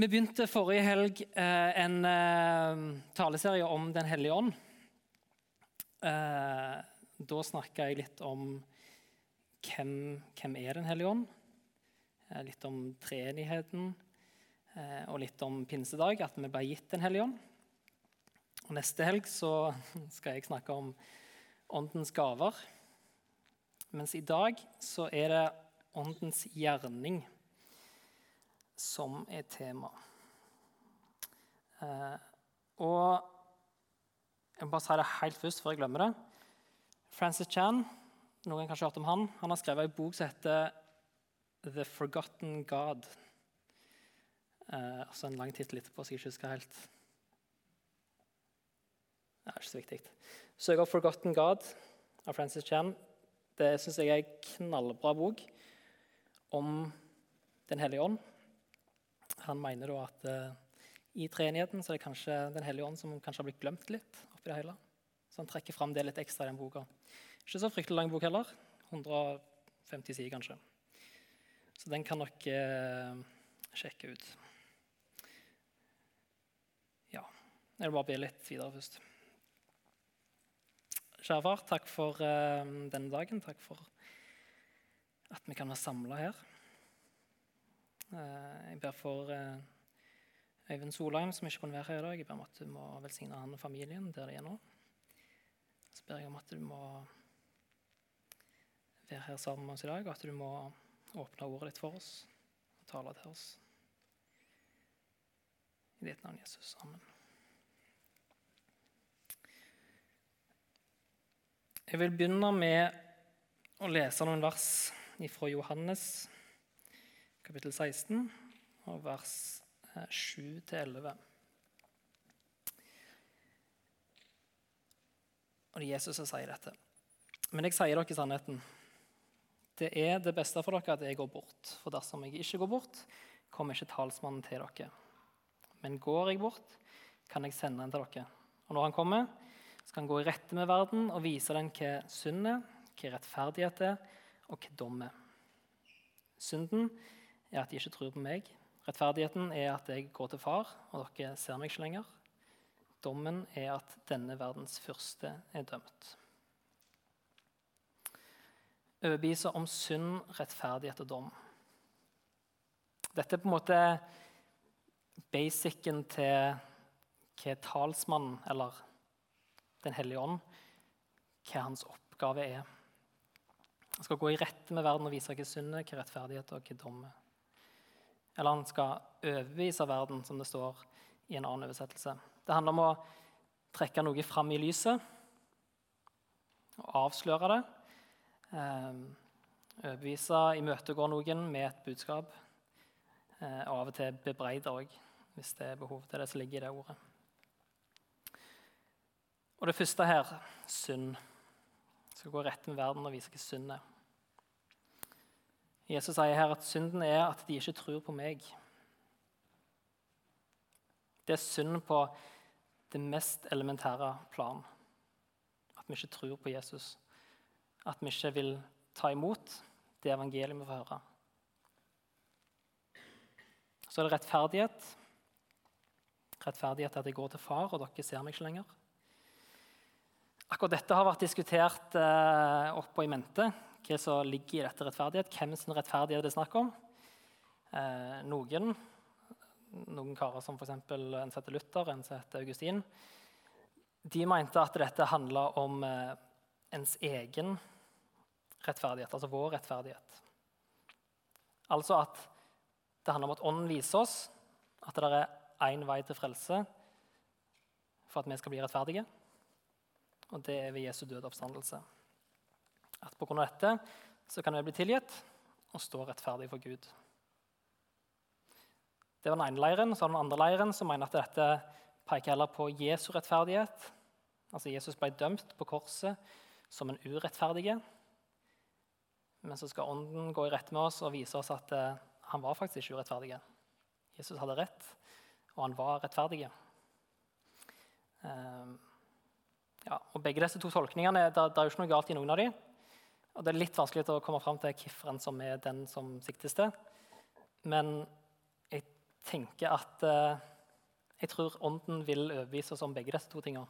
Vi begynte forrige helg eh, en eh, taleserie om Den hellige ånd. Eh, da snakka jeg litt om hvem, hvem er Den hellige ånd. Litt om treenigheten og litt om pinsedag, at vi ble gitt Den hellige ånd. Og neste helg så skal jeg snakke om åndens gaver. Mens i dag så er det åndens gjerning som er tema. Eh, og jeg må bare si det helt først før jeg glemmer det. Francis Chan, noen kanskje har hørt om han, han har skrevet en bok som heter 'The Forgotten God'. Eh, altså en lang tittel etterpå, så jeg ikke husker helt. Det er ikke så viktig. Søk opp 'Forgotten God' av Francis Chan. Det syns jeg er en knallbra bok om Den hellige ånd. Han mener da at uh, i treenigheten er det kanskje Den hellige ånd som kanskje har blitt glemt litt. oppi det hele. Så han trekker fram det litt ekstra i den boka. Ikke så fryktelig lang bok heller. 150 sider, kanskje. Så den kan dere uh, sjekke ut. Ja. Jeg vil bare be litt videre først. Kjære far, takk for uh, denne dagen. Takk for at vi kan være samla her. Eh, jeg ber for eh, Øyvind Solheim, som ikke kunne være her i dag. Jeg ber om at du må velsigne han og familien der de er nå. Så ber jeg om at du må være her sammen med oss i dag, og at du må åpne ordet ditt for oss og tale til oss. I ditt navn, Jesus. Amen. Jeg vil begynne med å lese noen vers fra Johannes kapittel 16, og vers 7-11. Eh, og det er Jesus som sier dette. Men jeg sier dere sannheten. Det er det beste for dere at jeg går bort. For dersom jeg ikke går bort, kommer ikke talsmannen til dere. Men går jeg bort, kan jeg sende den til dere. Og når han kommer, skal han gå i rette med verden og vise den hva synd er, hva rettferdighet er, og hva dom er. Synden er at de ikke tror på meg. Rettferdigheten er at jeg går til far, og dere ser meg ikke lenger. Dommen er at denne verdens første er dømt. Overbeviser om synd, rettferdighet og dom. Dette er på en måte basicen til hva talsmannen, eller Den hellige ånd, hva hans oppgave er. Han skal gå i rette med verden og vise hva synd er, hva rettferdighet og hva dom er. Eller han skal overbevise verden, som det står i en annen oversettelse. Det handler om å trekke noe fram i lyset og avsløre det. Eh, overbevise, imøtegå noen med et budskap. Eh, og av og til bebreide òg, hvis det er behov til det som ligger i det ordet. Og det første her synd. Skal gå rett med verden og vise hva synd er. Jesus sier her at synden er at de ikke tror på meg. Det er synd på det mest elementære plan. At vi ikke tror på Jesus. At vi ikke vil ta imot det evangeliet vi får høre. Så er det rettferdighet. Rettferdighet er at jeg går til far, og dere ser meg ikke lenger. Akkurat dette har vært diskutert eh, oppå i mente hva som ligger i dette rettferdighet. Hvem sin rettferdighet det er snakk om. Eh, noen, noen karer som f.eks. en som heter Luther, en som heter Augustin, de mente at dette handla om eh, ens egen rettferdighet, altså vår rettferdighet. Altså at det handler om at Ånden viser oss at det er én vei til frelse for at vi skal bli rettferdige, og det er ved Jesu død oppstandelse. At pga. dette så kan vi bli tilgitt og stå rettferdig for Gud. Det var den ene leiren. Så var den andre leiren som mener at dette peker heller på Jesu rettferdighet. Altså Jesus ble dømt på korset som en urettferdige. Men så skal Ånden gå i rette med oss og vise oss at uh, han var faktisk ikke urettferdig. Jesus hadde rett, og han var rettferdig. Uh, ja, og Begge disse to tolkningene, det er jo ikke noe galt i noen av dem. Og Det er litt vanskelig å komme fram til hvilken som er den som siktes til. Men jeg tenker at eh, jeg tror Ånden vil overbevise oss om begge disse to tingene.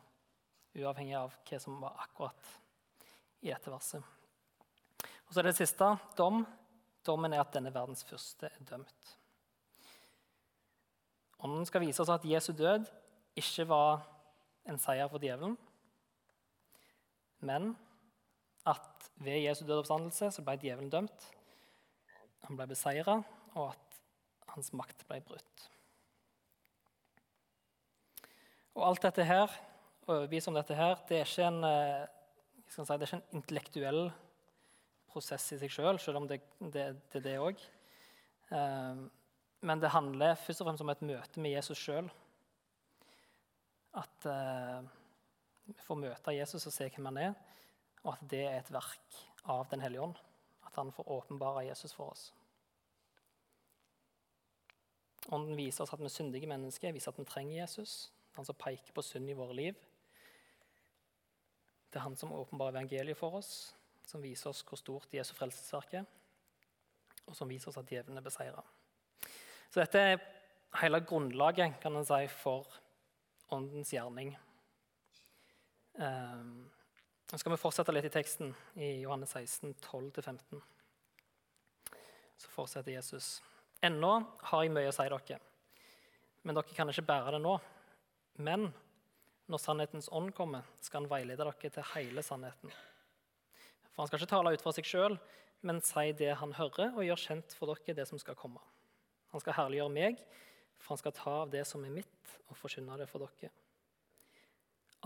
Uavhengig av hva som var akkurat i dette verset. Og så er det siste dom. Dommen er at denne verdens første er dømt. Ånden skal vise oss at Jesu død ikke var en seier for djevelen, men at ved Jesu død oppstandelse så ble djevelen dømt. Han ble beseira, og at hans makt ble brutt. Og alt dette her, å overbevise om dette her, det er ikke en, eh, si, det er ikke en intellektuell prosess i seg sjøl, selv, selv om det, det, det er det òg. Men det handler først og fremst om et møte med Jesus sjøl. At eh, vi får møte Jesus og se hvem han er, og at det er et verk av Den hellige ånd. At han får åpenbare Jesus for oss. Ånden viser oss at vi er syndige mennesker, viser at vi trenger Jesus. Han som peker på synd i våre liv. Det er han som åpenbarer evangeliet for oss, som viser oss hvor stort Jesu frelsesverk er, og som viser oss at djevelen er beseira. Så dette er hele grunnlaget kan man si, for åndens gjerning. Um, nå skal vi fortsette litt i teksten i Johannes 16, 12-15. Så fortsetter Jesus. Ennå har jeg mye å si dere, men dere kan ikke bære det nå. Men når sannhetens ånd kommer, skal han veilede dere til hele sannheten. For han skal ikke tale ut fra seg sjøl, men si det han hører, og gjør kjent for dere det som skal komme. Han skal herliggjøre meg, for han skal ta av det som er mitt, og forkynne det for dere.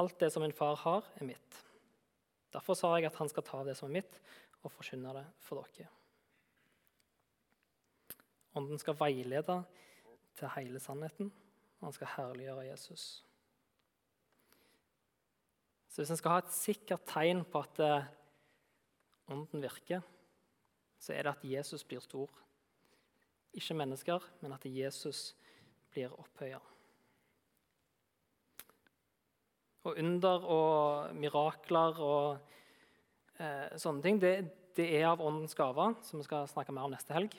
Alt det som min far har, er mitt. Derfor sa jeg at han skal ta av det som er mitt, og forkynne det for dere. Ånden skal veilede til hele sannheten, og han skal herliggjøre Jesus. Så hvis en skal ha et sikkert tegn på at eh, Ånden virker, så er det at Jesus blir stor ikke mennesker, men at Jesus blir opphøya. Og under og mirakler og eh, sånne ting, det, det, er av åndens gaver, som vi skal snakke mer om neste helg.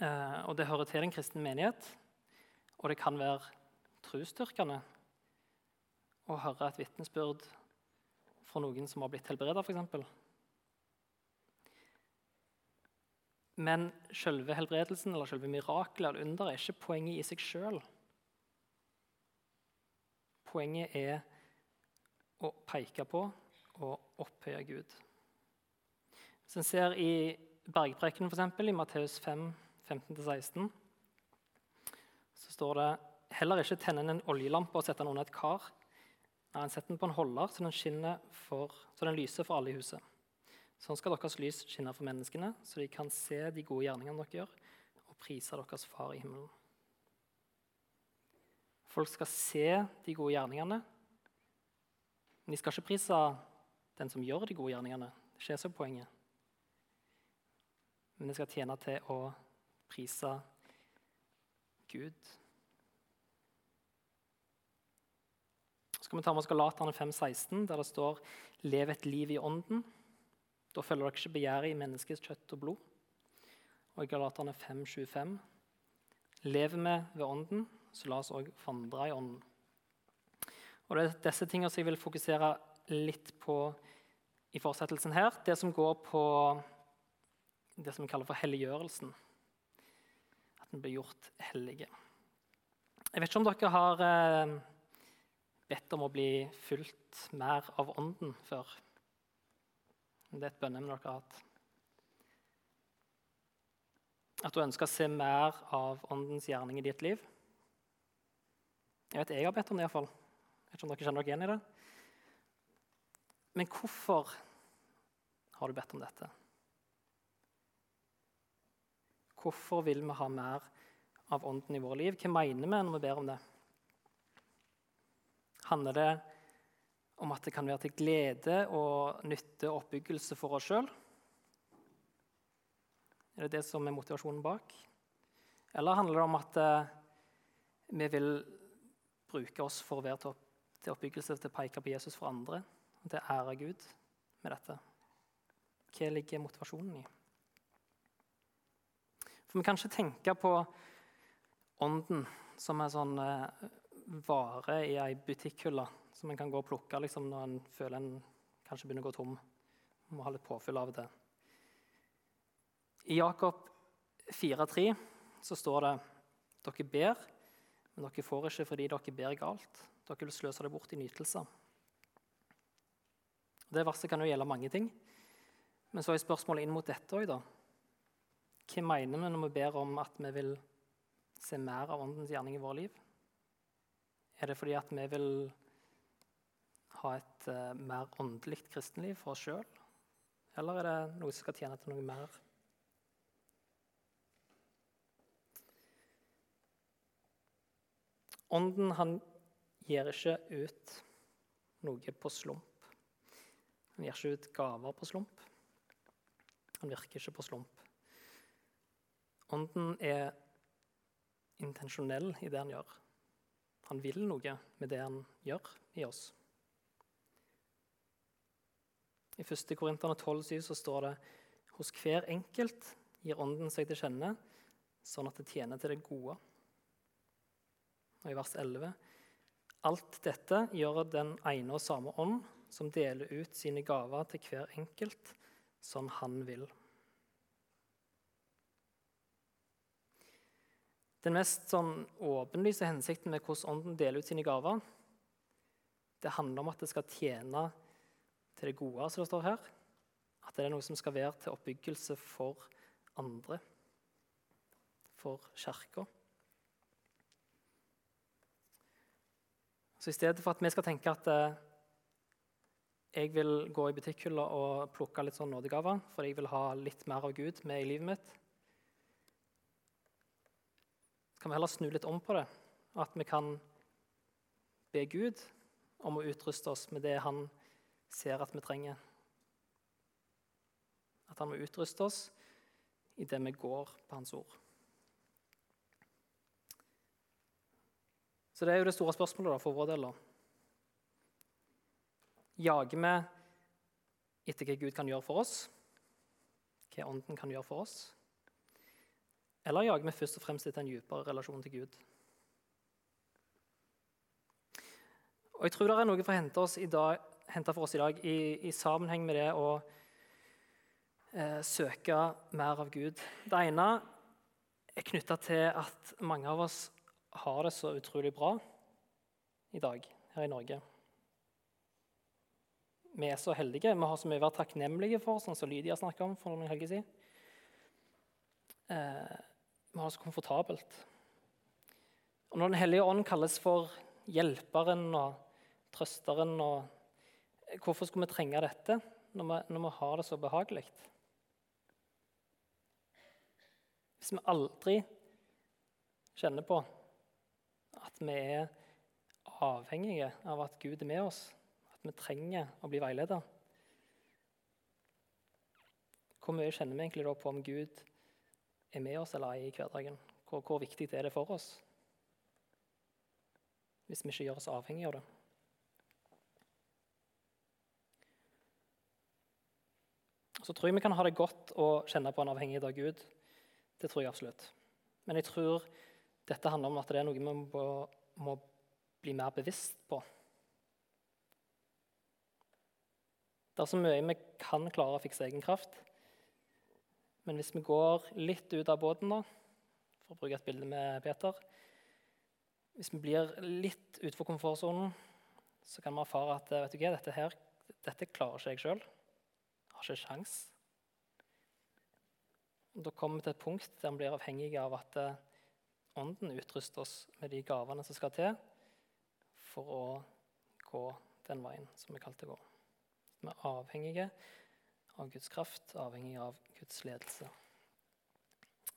Eh, og det hører til en kristen menighet, og det kan være trosstyrkende å høre et vitnesbyrd fra noen som har blitt helbreda, f.eks. Men selve helbredelsen eller selve mirakelet eller under er ikke poenget i seg sjøl. Poenget er å peke på og opphøye Gud. Hvis en ser i Bergprekenen, f.eks., i Matteus 5, 15-16, så står det heller ikke tenne en oljelampe og sette den under et kar. Nei, en setter den på en holder så den, for, så den lyser for alle i huset. Sånn skal deres lys skinne for menneskene, så de kan se de gode gjerningene dere gjør, og prise deres Far i himmelen. Folk skal se de gode gjerningene, men de skal ikke prise den som gjør de gode gjerningene. Det er ikke poenget. Men det skal tjene til å prise Gud. Så skal vi ta med oss Galaterne 5,16, der det står 'Lev et liv i ånden'. Da følger dere ikke begjæret i menneskets kjøtt og blod. Og i Galaterne 5,25.: Lever vi ved Ånden, så la oss òg vandre i Ånden. Og Det er disse tingene som jeg vil fokusere litt på i fortsettelsen her. Det som går på det som vi kaller for helliggjørelsen. At den blir gjort hellige. Jeg vet ikke om dere har eh, bedt om å bli fulgt mer av Ånden før. Det er et bønneemne dere har hatt. At du ønsker å se mer av Åndens gjerning i ditt liv. Jeg vet jeg har bedt om det, iallfall. Vet ikke om dere kjenner dere igjen i det. Men hvorfor har du bedt om dette? Hvorfor vil vi ha mer av Ånden i våre liv? Hva mener vi når vi ber om det? Handler det om at det kan være til glede og nytte og oppbyggelse for oss sjøl? Er det det som er motivasjonen bak? Eller handler det om at eh, vi vil bruke oss for å være til, til oppbyggelse, til å peke på Jesus for andre, til å ære Gud med dette? Hva ligger motivasjonen i? For Vi kan ikke tenke på ånden som en sånn eh, vare i ei butikkhylle som en kan gå og plukke liksom, når en føler en kanskje begynner å gå tom. Må ha litt påfyll av det. I Jakob 4,3 så står det dere ber, men dere får ikke fordi dere ber galt. Dere vil sløse det bort i nytelser. Det verset kan jo gjelde mange ting. Men så er spørsmålet inn mot dette òg, da. Hva mener vi når vi ber om at vi vil se mer av Åndens gjerning i vårt liv? Er det fordi at vi vil ha et uh, mer åndelig kristenliv for oss sjøl? Eller er det noe som skal tjene til noe mer? Ånden han gir ikke ut noe på slump. Han gir ikke ut gaver på slump. Han virker ikke på slump. Ånden er intensjonell i det han gjør. Han vil noe med det han gjør i oss. I 1. Korinterne 12,7 så står det hos hver enkelt gir Ånden seg til kjenne, sånn at det tjener til det gode. Og i vers 11.: Alt dette gjør den ene og samme ånd, som deler ut sine gaver til hver enkelt, som han vil. Den mest sånn åpenlyse hensikten med hvordan Ånden deler ut sine gaver, det handler om at det skal tjene til det gode, som det står her. At det er noe som skal være til oppbyggelse for andre, for kirka. Så i stedet for at vi skal tenke at eh, jeg vil gå i butikkhylla og plukke litt sånn nådegaver fordi jeg vil ha litt mer av Gud med i livet mitt, kan vi heller snu litt om på det. At vi kan be Gud om å utruste oss med det han ser at vi trenger. At han må utruste oss i det vi går på hans ord. Så det er jo det store spørsmålet da, for vår del. Jager vi etter hva Gud kan gjøre for oss, hva Ånden kan gjøre for oss? Eller jager vi først og fremst etter en dypere relasjon til Gud? Og Jeg tror det er noe for å hente, oss i dag, hente for oss i dag i, i sammenheng med det å eh, søke mer av Gud. Det ene er knytta til at mange av oss har det så utrolig bra i dag her i Norge. Vi er så heldige. Vi har så mye å være takknemlige for, sånn som Lydia snakka om for noen helger siden. Eh, vi har det så komfortabelt. Og Når Den hellige ånd kalles for hjelperen og trøsteren og Hvorfor skulle vi trenge dette når vi, når vi har det så behagelig? Hvis vi aldri kjenner på at vi er avhengige av at Gud er med oss, at vi trenger å bli veiledet. Hvor mye kjenner vi egentlig på om Gud er med oss eller ei i hverdagen? Hvor, hvor, viktig er det for oss hvis vi ikke gjør oss avhengige av det? Så tror jeg vi kan ha det godt å kjenne på en avhengighet av Gud. Det tror jeg absolutt. Men jeg tror dette handler om at det er noe vi må, må bli mer bevisst på. Det er så mye vi kan klare å fikse egen kraft. Men hvis vi går litt ut av båten, da, for å bruke et bilde med Peter Hvis vi blir litt utenfor komfortsonen, så kan vi erfare at vet du hva, dette, her, dette klarer ikke jeg sjøl. Har ikke sjans. Da kommer vi til et punkt der vi blir avhengig av at eh, Ånden utruster oss med de gavene som skal til for å gå den veien som vi kalte å gå. Vi er avhengige av Guds kraft, avhengige av Guds ledelse.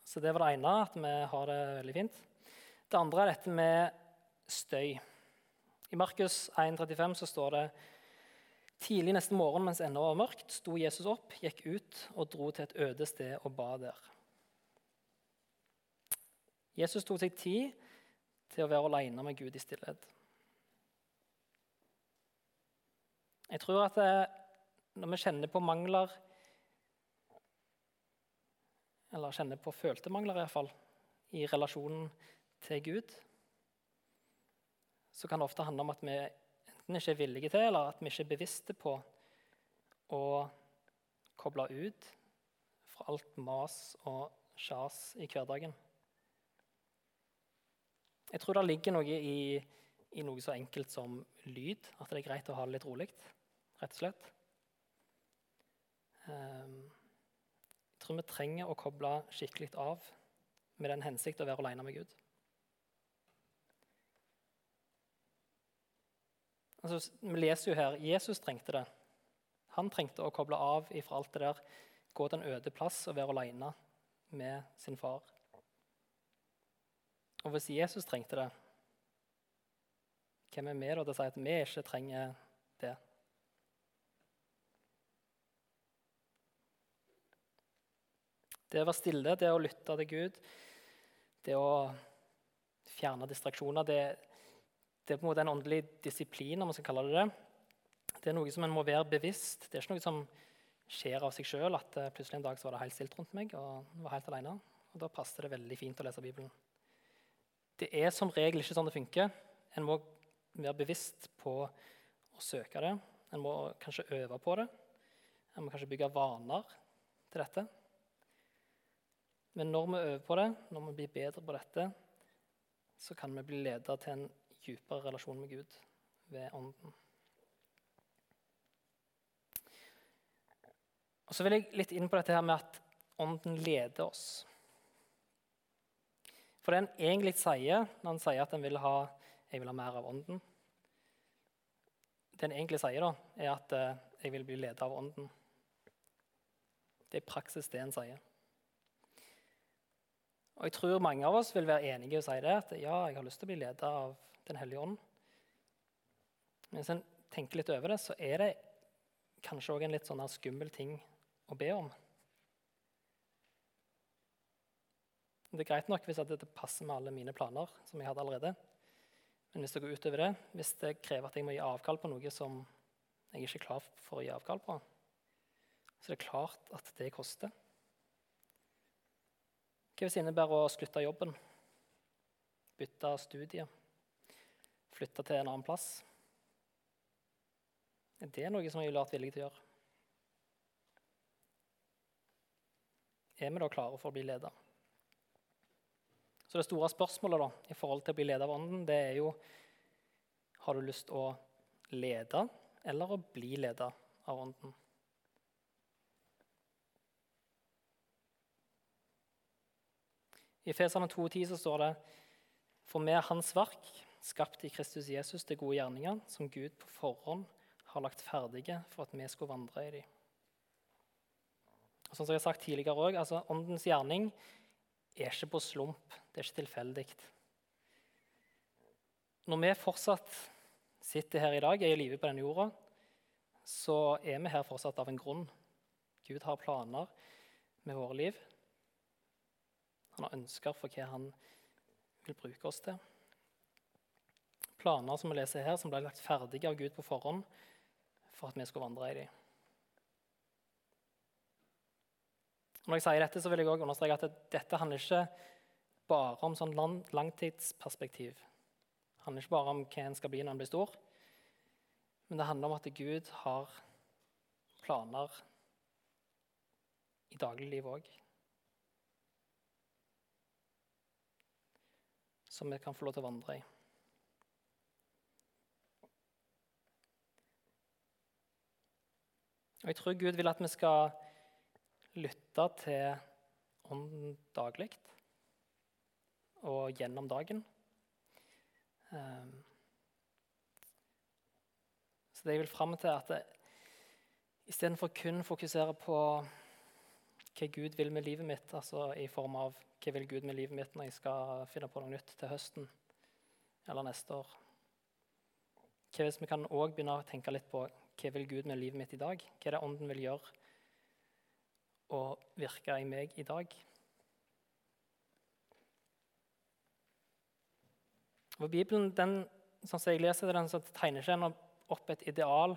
Så det var det ene, at vi har det veldig fint. Det andre er dette med støy. I Markus 1,35 så står det Tidlig neste morgen mens ennå var mørkt, sto Jesus opp, gikk ut og dro til et øde sted og ba der. Jesus tok seg tid til å være alene med Gud i stillhet. Jeg tror at det, når vi kjenner på mangler Eller kjenner på følte mangler, i, hvert fall, i relasjonen til Gud, så kan det ofte handle om at vi enten ikke er villige til, eller at vi ikke er bevisste på å koble ut fra alt mas og sjas i hverdagen. Jeg tror det ligger noe i, i, noe så enkelt som lyd. At det er greit å ha det litt rolig, rett og slett. Um, jeg tror vi trenger å koble skikkelig av med den hensikt å være alene med Gud. Altså, vi leser jo her Jesus trengte det. Han trengte å koble av fra alt det der, gå til en øde plass og være alene med sin far. Og hvis Jesus trengte det, hvem er vi da til å si at vi ikke trenger det? Det å være stille, det å lytte til Gud, det å fjerne distraksjoner, det, det er på en måte en åndelig disiplin, om man skal kalle det det. Det er noe som en må være bevisst. Det er ikke noe som skjer av seg sjøl, at eh, plutselig en dag så var det helt stilt rundt meg og var helt alene. Og Da passer det veldig fint å lese Bibelen. Det er som regel ikke sånn det funker. En må være bevisst på å søke det. En må kanskje øve på det. En må kanskje bygge vaner til dette. Men når vi øver på det, når vi blir bedre på dette, så kan vi bli leda til en dypere relasjon med Gud ved Ånden. Og Så vil jeg litt inn på dette her med at Ånden leder oss. For det en egentlig sier når han sier at en vil ha, vil ha mer av Ånden Det en egentlig sier, da, er at eh, jeg vil bli ledet av Ånden. Det er praksis det en sier. Og Jeg tror mange av oss vil være enige å si det, at ja, jeg har lyst til å bli ledet av Den hellige ånd. Men hvis en tenker litt over det, så er det kanskje òg en litt sånn skummel ting å be om. Det er greit nok hvis dette passer med alle mine planer. som jeg hadde allerede. Men hvis det går utover det, hvis det krever at jeg må gi avkall på noe som jeg ikke er klar for å gi avkall på, så det er klart at det koster. Hva hvis det innebærer å slutte jobben, bytte studie, flytte til en annen plass? Er det noe som jeg ville vært villig til å gjøre? Er vi da klare for å bli ledet? Så det store spørsmålet da, i forhold til å bli ledet av Ånden, det er jo Har du lyst til å lede eller å bli ledet av Ånden? I Feserne 2,10 så står det For vi er Hans verk, skapt i Kristus Jesus til gode gjerninger, som Gud på forhånd har lagt ferdige for at vi skulle vandre i dem. Og som jeg har sagt tidligere også, altså Åndens gjerning er ikke på slump, det er ikke tilfeldig. Når vi fortsatt sitter her i dag, er i live på denne jorda, så er vi her fortsatt av en grunn. Gud har planer med våre liv. Han har ønsker for hva han vil bruke oss til. Planer som vi leser her, som ble lagt ferdige av Gud på forhånd for at vi skulle vandre i dem. Når jeg sier dette, så vil jeg også understreke at dette handler ikke bare om sånn langtidsperspektiv. Det handler ikke bare om hva en skal bli når en blir stor. Men det handler om at Gud har planer i dagliglivet òg. Som vi kan få lov til å vandre i. Og Jeg tror Gud vil at vi skal lytte til Ånden daglig og gjennom dagen. Um, så det jeg vil fram til, er at istedenfor kun fokusere på hva Gud vil med livet mitt, altså i form av hva vil Gud med livet mitt når jeg skal finne på noe nytt til høsten eller neste år Hva hvis vi kan også begynne å tenke litt på hva vil Gud med livet mitt i dag? Hva er det Ånden vil gjøre å virke i meg i dag. Og Bibelen den, sånn som jeg leser den, så tegner ikke opp et ideal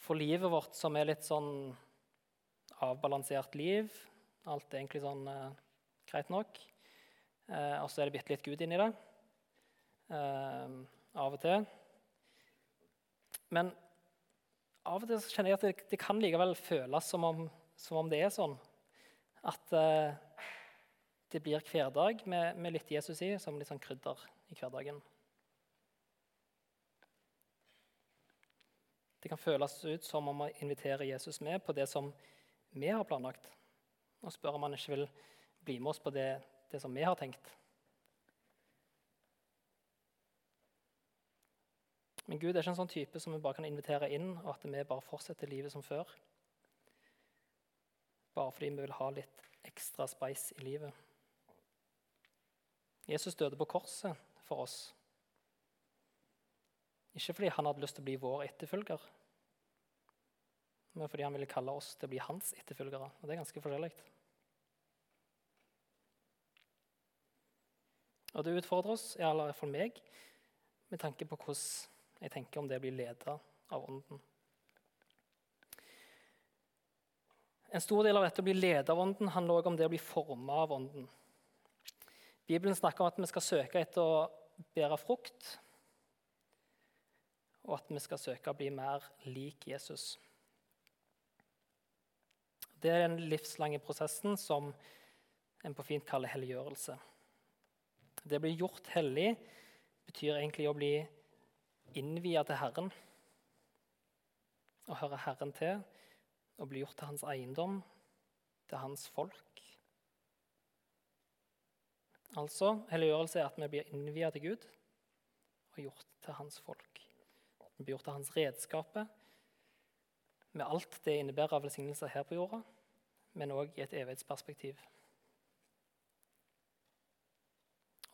for livet vårt som er litt sånn avbalansert liv. Alt er egentlig sånn eh, greit nok. eh, og så er det bitte litt Gud inni det. Eh, av og til. Men av og til kjenner jeg at det, det kan likevel føles som om, som om, det er sånn. At eh, det blir hverdag med, med, litt Jesus i, som litt sånn krydder i hverdagen. Det kan føles ut som om å invitere Jesus med på det som vi har planlagt, og spør om han ikke vil bli med oss på det, det som vi har tenkt. Men Gud er ikke en sånn type som vi bare kan invitere inn, og at vi bare fortsetter livet som før. Bare fordi vi vil ha litt ekstra spice i livet. Jesus døde på korset for oss. Ikke fordi han hadde lyst til å bli vår etterfølger, men fordi han ville kalle oss til å bli hans etterfølgere. Og det er ganske forskjellig. Og det utfordrer oss, i alle fall meg, med tanke på hvordan jeg tenker om det blir leda av Ånden. En stor del av dette å bli ledet av Ånden handler også om det å bli formet av Ånden. Bibelen snakker om at vi skal søke etter å bære frukt, og at vi skal søke å bli mer lik Jesus. Det er den livslange prosessen som en på fint kaller helliggjørelse. Det å bli gjort hellig betyr egentlig å bli innviet til Herren. Å høre Herren til og blir gjort til hans eiendom, til hans folk. Altså, Helliggjørelse er at vi blir innviet til Gud og gjort til hans folk. Vi blir gjort til hans redskaper med alt det innebærer av velsignelser her på jorda, men òg i et evighetsperspektiv.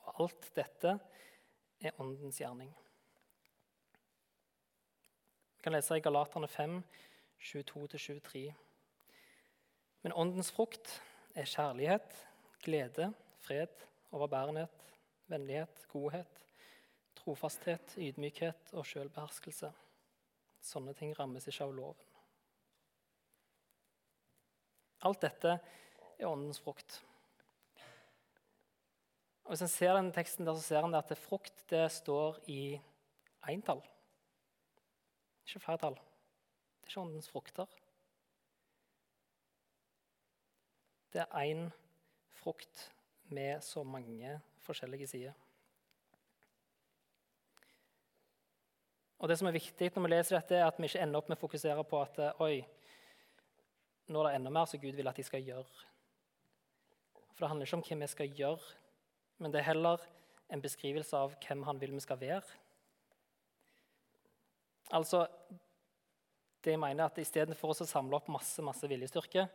Og alt dette er Åndens gjerning Vi kan lese i Galaterne 5, 22-23. Men åndens frukt er kjærlighet, glede, fred, overbærenhet, vennlighet, godhet, trofasthet, ydmykhet og selvbeherskelse. Sånne ting rammes ikke av loven. Alt dette er åndens frukt. Og Hvis en ser den teksten der, så ser en at frukt det står i eintall. Ikke flertall. Det er ikke åndens frukter. Det er én frukt med så mange forskjellige sider. Og det som er viktig når vi leser dette, er at vi ikke ender opp med å fokusere på at oi, nå er det enda mer som Gud vil at de skal gjøre. For det handler ikke om hvem vi skal gjøre, men det er heller en beskrivelse av hvem han vil vi skal være. Altså, det jeg mener er at Istedenfor å samle opp masse, masse viljestyrke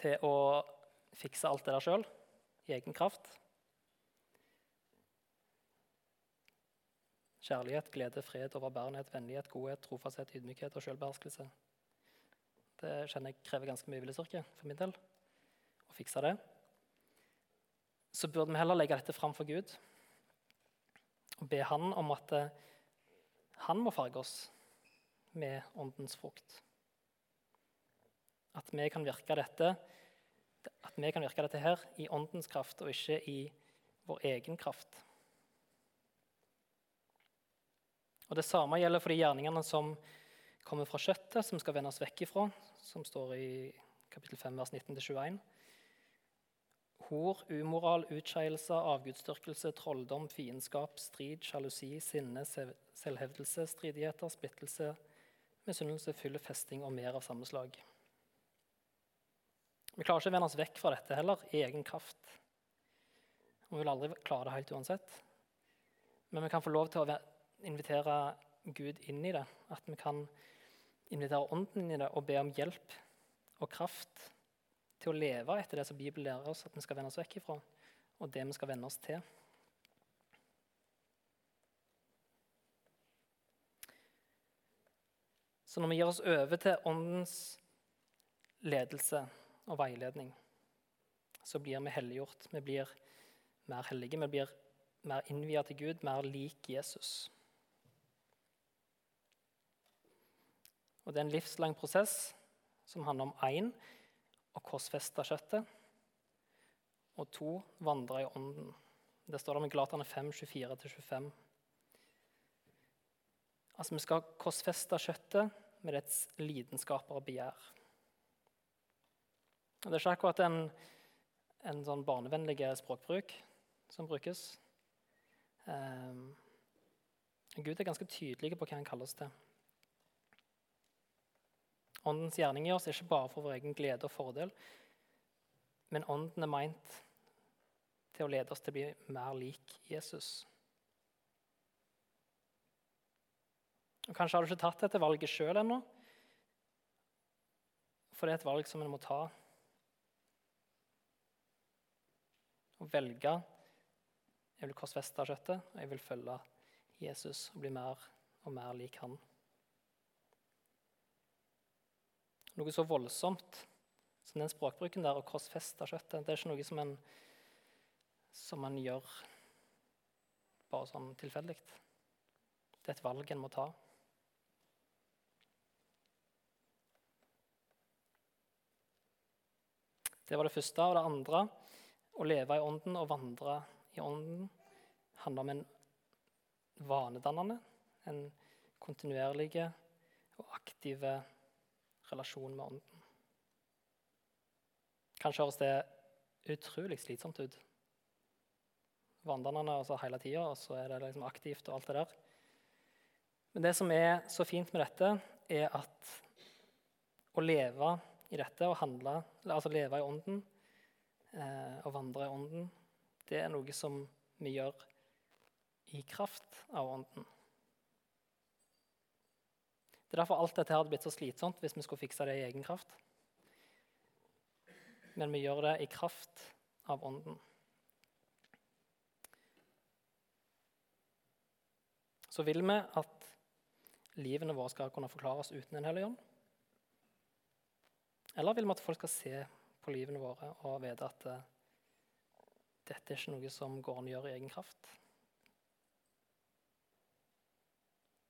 til å fikse alt det der sjøl i egen kraft Kjærlighet, glede, fred, overbærenhet, vennlighet, godhet, trofasthet, ydmykhet og sjølbeherskelse. Det kjenner jeg krever ganske mye viljestyrke for min del. Å fikse det. Så burde vi heller legge dette fram for Gud og be Han om at han må farge oss med åndens frukt. At vi kan virke dette, at vi kan virke dette her i åndens kraft og ikke i vår egen kraft. Og Det samme gjelder for de gjerningene som kommer fra kjøttet, som skal vende oss vekk ifra, som står i kapittel 5, vers 19-21. Hor, umoral, utskeielse, avgudsdyrkelse, trolldom, fiendskap, strid, sjalusi, sinne, selvhevdelse, stridigheter, splittelse, misunnelse, fylle, festing og mer av samme slag. Vi klarer ikke å vende oss vekk fra dette heller, i egen kraft. Vi vil aldri klare det helt uansett. Men vi kan få lov til å invitere Gud inn i det. At vi kan invitere Ånden inn i det og be om hjelp og kraft til å leve etter det som Bibelen lærer oss at vi skal vende oss vekk ifra, og det vi skal vende oss til. Så når vi gir oss over til Åndens ledelse og veiledning, så blir vi helliggjort. Vi blir mer hellige, vi blir mer innvia til Gud, mer lik Jesus. Og Det er en livslang prosess som handler om én å korsfeste kjøttet, og to vandre i ånden. Det står det om i Galaterne 5, 24-25. Altså, vi skal korsfeste kjøttet med dets lidenskaper og begjær. Det er ikke akkurat en, en sånn barnevennlig språkbruk som brukes. Um, Gud er ganske tydelig på hva han kaller oss til. Åndens gjerning i oss er ikke bare for vår egen glede og fordel, men ånden er meint til å lede oss til å bli mer lik Jesus. Og Kanskje har du ikke tatt dette valget sjøl ennå, for det er et valg som en må ta. Å velge jeg vil korsfeste kjøttet, og jeg vil følge Jesus og bli mer og mer lik han. Noe så voldsomt som den språkbruken der å korsfeste kjøttet, det er ikke noe som en som man gjør bare sånn tilfeldig. Det er et valg en må ta. Det var det første. Og det andre, å leve i ånden og vandre i ånden, handler om en vanedannende, en kontinuerlig og aktiv relasjon med ånden. Kanskje høres det utrolig slitsomt ut Vanedannende altså hele tida, og så er det liksom aktivt og alt det der. Men det som er så fint med dette, er at å leve i dette og handle, altså leve i ånden eh, og vandre i ånden, det er noe som vi gjør i kraft av ånden. Det er derfor alt dette hadde blitt så slitsomt hvis vi skulle fikse det i egen kraft. Men vi gjør det i kraft av ånden. så vil vi at livene våre skal kunne forklares uten en hellig ånd? Eller vil vi at folk skal se på livene våre og vite at uh, dette er ikke noe som går an å gjøre i egen kraft?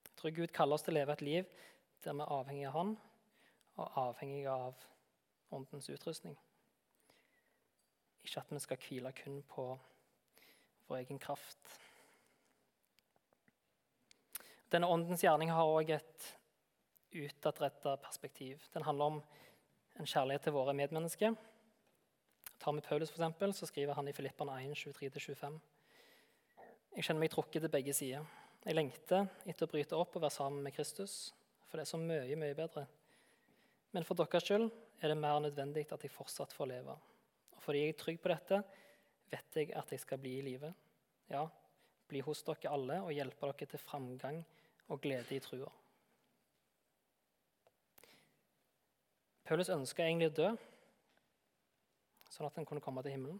Jeg tror Gud kaller oss til å leve et liv der vi er avhengig av Han og avhengig av Åndens utrustning. Ikke at vi skal hvile kun på vår egen kraft. Denne åndens gjerning har òg et utadretta perspektiv. Den handler om en kjærlighet til våre medmennesker. Tar vi Paulus, for eksempel, så skriver han i Filipperne 1, 23-25. Jeg kjenner meg trukket til begge sider. Jeg lengter etter å bryte opp og være sammen med Kristus, for det er så mye, mye bedre. Men for deres skyld er det mer nødvendig at jeg fortsatt får leve. Og fordi jeg er trygg på dette, vet jeg at jeg skal bli i live. Ja, bli hos dere alle og hjelpe dere til framgang og glede i trua. Paulus ønska egentlig å dø, sånn at han kunne komme til himmelen.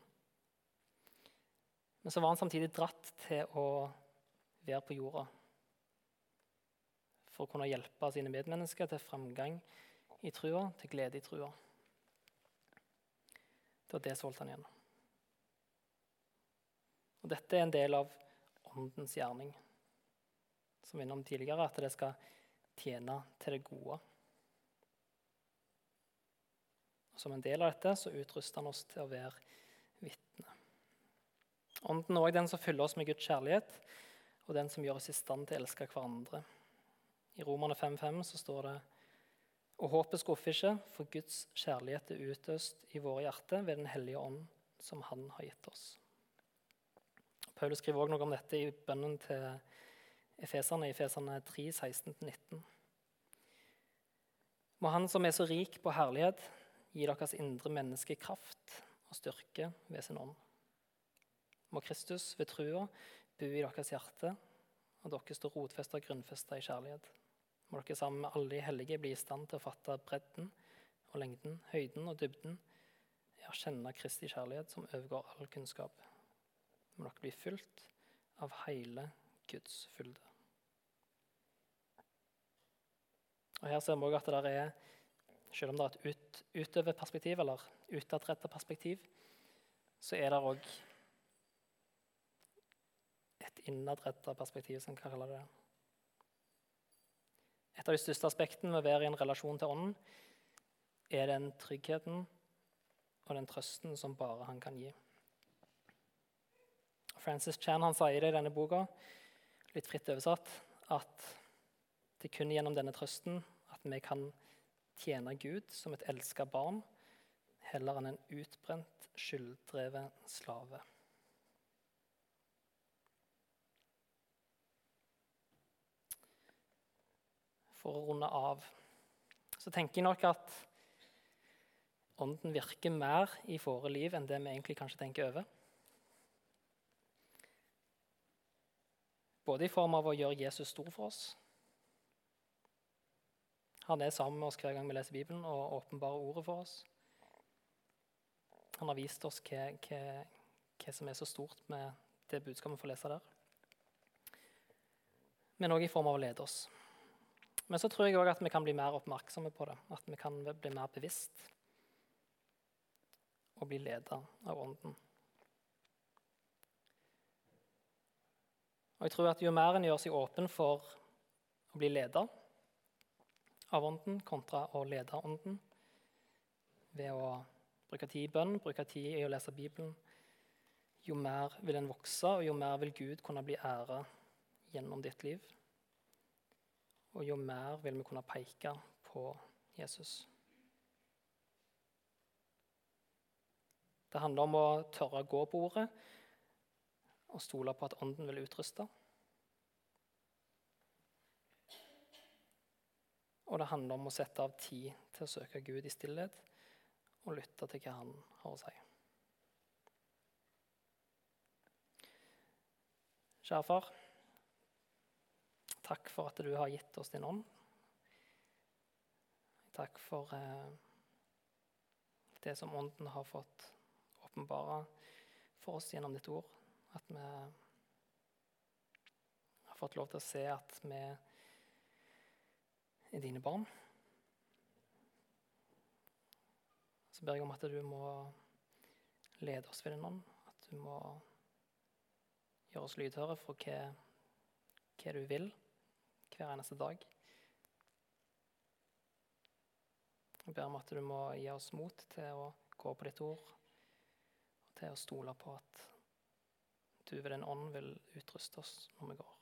Men så var han samtidig dratt til å være på jorda for å kunne hjelpe sine medmennesker til framgang i trua, til glede i trua. Det var det som holdt han igjen. Og dette er en del av åndens gjerning som vi innom tidligere, at det skal tjene til det gode. Og som en del av dette så utruster han oss til å være vitne. Ånden er også den som fyller oss med Guds kjærlighet, og den som gjør oss i stand til å elske hverandre. I Romerne 5,5 så står det og håpet skuffer ikke, for Guds kjærlighet er utøst i våre hjerter ved Den hellige ånd, som Han har gitt oss. Paulus skriver også noe om dette i bønnen til Efeserne i Efeserne 3, 16-19. Må Han som er så rik på herlighet, gi deres indre menneske kraft og styrke ved sin ånd. Må Kristus ved trua bo i deres hjerte, og dere står rotfesta og grunnfesta i kjærlighet. Må dere sammen med alle de hellige bli i stand til å fatte bredden og lengden, høyden og dybden, ja, kjenne Kristi kjærlighet som overgår all kunnskap. Må dere bli fulgt av hele Guds fylde. Og Her ser vi også at det er, selv om det er et ut, utøverperspektiv, eller utadrettet perspektiv, så er det òg et innadrettet perspektiv, som kan kalle det. Et av de største aspektene med å være i en relasjon til Ånden er den tryggheten og den trøsten som bare han kan gi. Francis Chan han sier det i denne boka, litt fritt oversatt, at det er kun gjennom denne trøsten at vi kan tjene Gud som et elska barn, heller enn en utbrent, skylddrevet slave. For å runde av så tenker jeg nok at Ånden virker mer i våre liv enn det vi egentlig kanskje tenker over. Både i form av å gjøre Jesus stor for oss. Han er sammen med oss hver gang vi leser Bibelen og åpenbarer ordet for oss. Han har vist oss hva, hva, hva som er så stort med det budskapet vi får lese der. Men òg i form av å lede oss. Men så tror jeg òg at vi kan bli mer oppmerksomme på det. At vi kan bli mer bevisst og bli leda av Ånden. Og jeg tror at Jo mer en gjør seg åpen for å bli ledet av Ånden kontra å lede Ånden ved å bruke tid i bønn, bruke tid i å lese Bibelen, jo mer vil en vokse, og jo mer vil Gud kunne bli æret gjennom ditt liv. Og jo mer vil vi kunne peke på Jesus. Det handler om å tørre å gå på ordet og stole på at Ånden vil utruste. Og det handler om å sette av tid til å søke Gud i stillhet og lytte til hva Han har å si. Kjære far, takk for at du har gitt oss din ånd. Takk for eh, det som Ånden har fått åpenbare for oss gjennom ditt ord. At vi har fått lov til å se at vi er dine barn. Så ber jeg om at du må lede oss ved din ånd. At du må gjøre oss lydhøre for hva, hva du vil hver eneste dag. Jeg ber om at du må gi oss mot til å gå på ditt ord til å stole på at du ved din ånd vil utruste oss når vi går.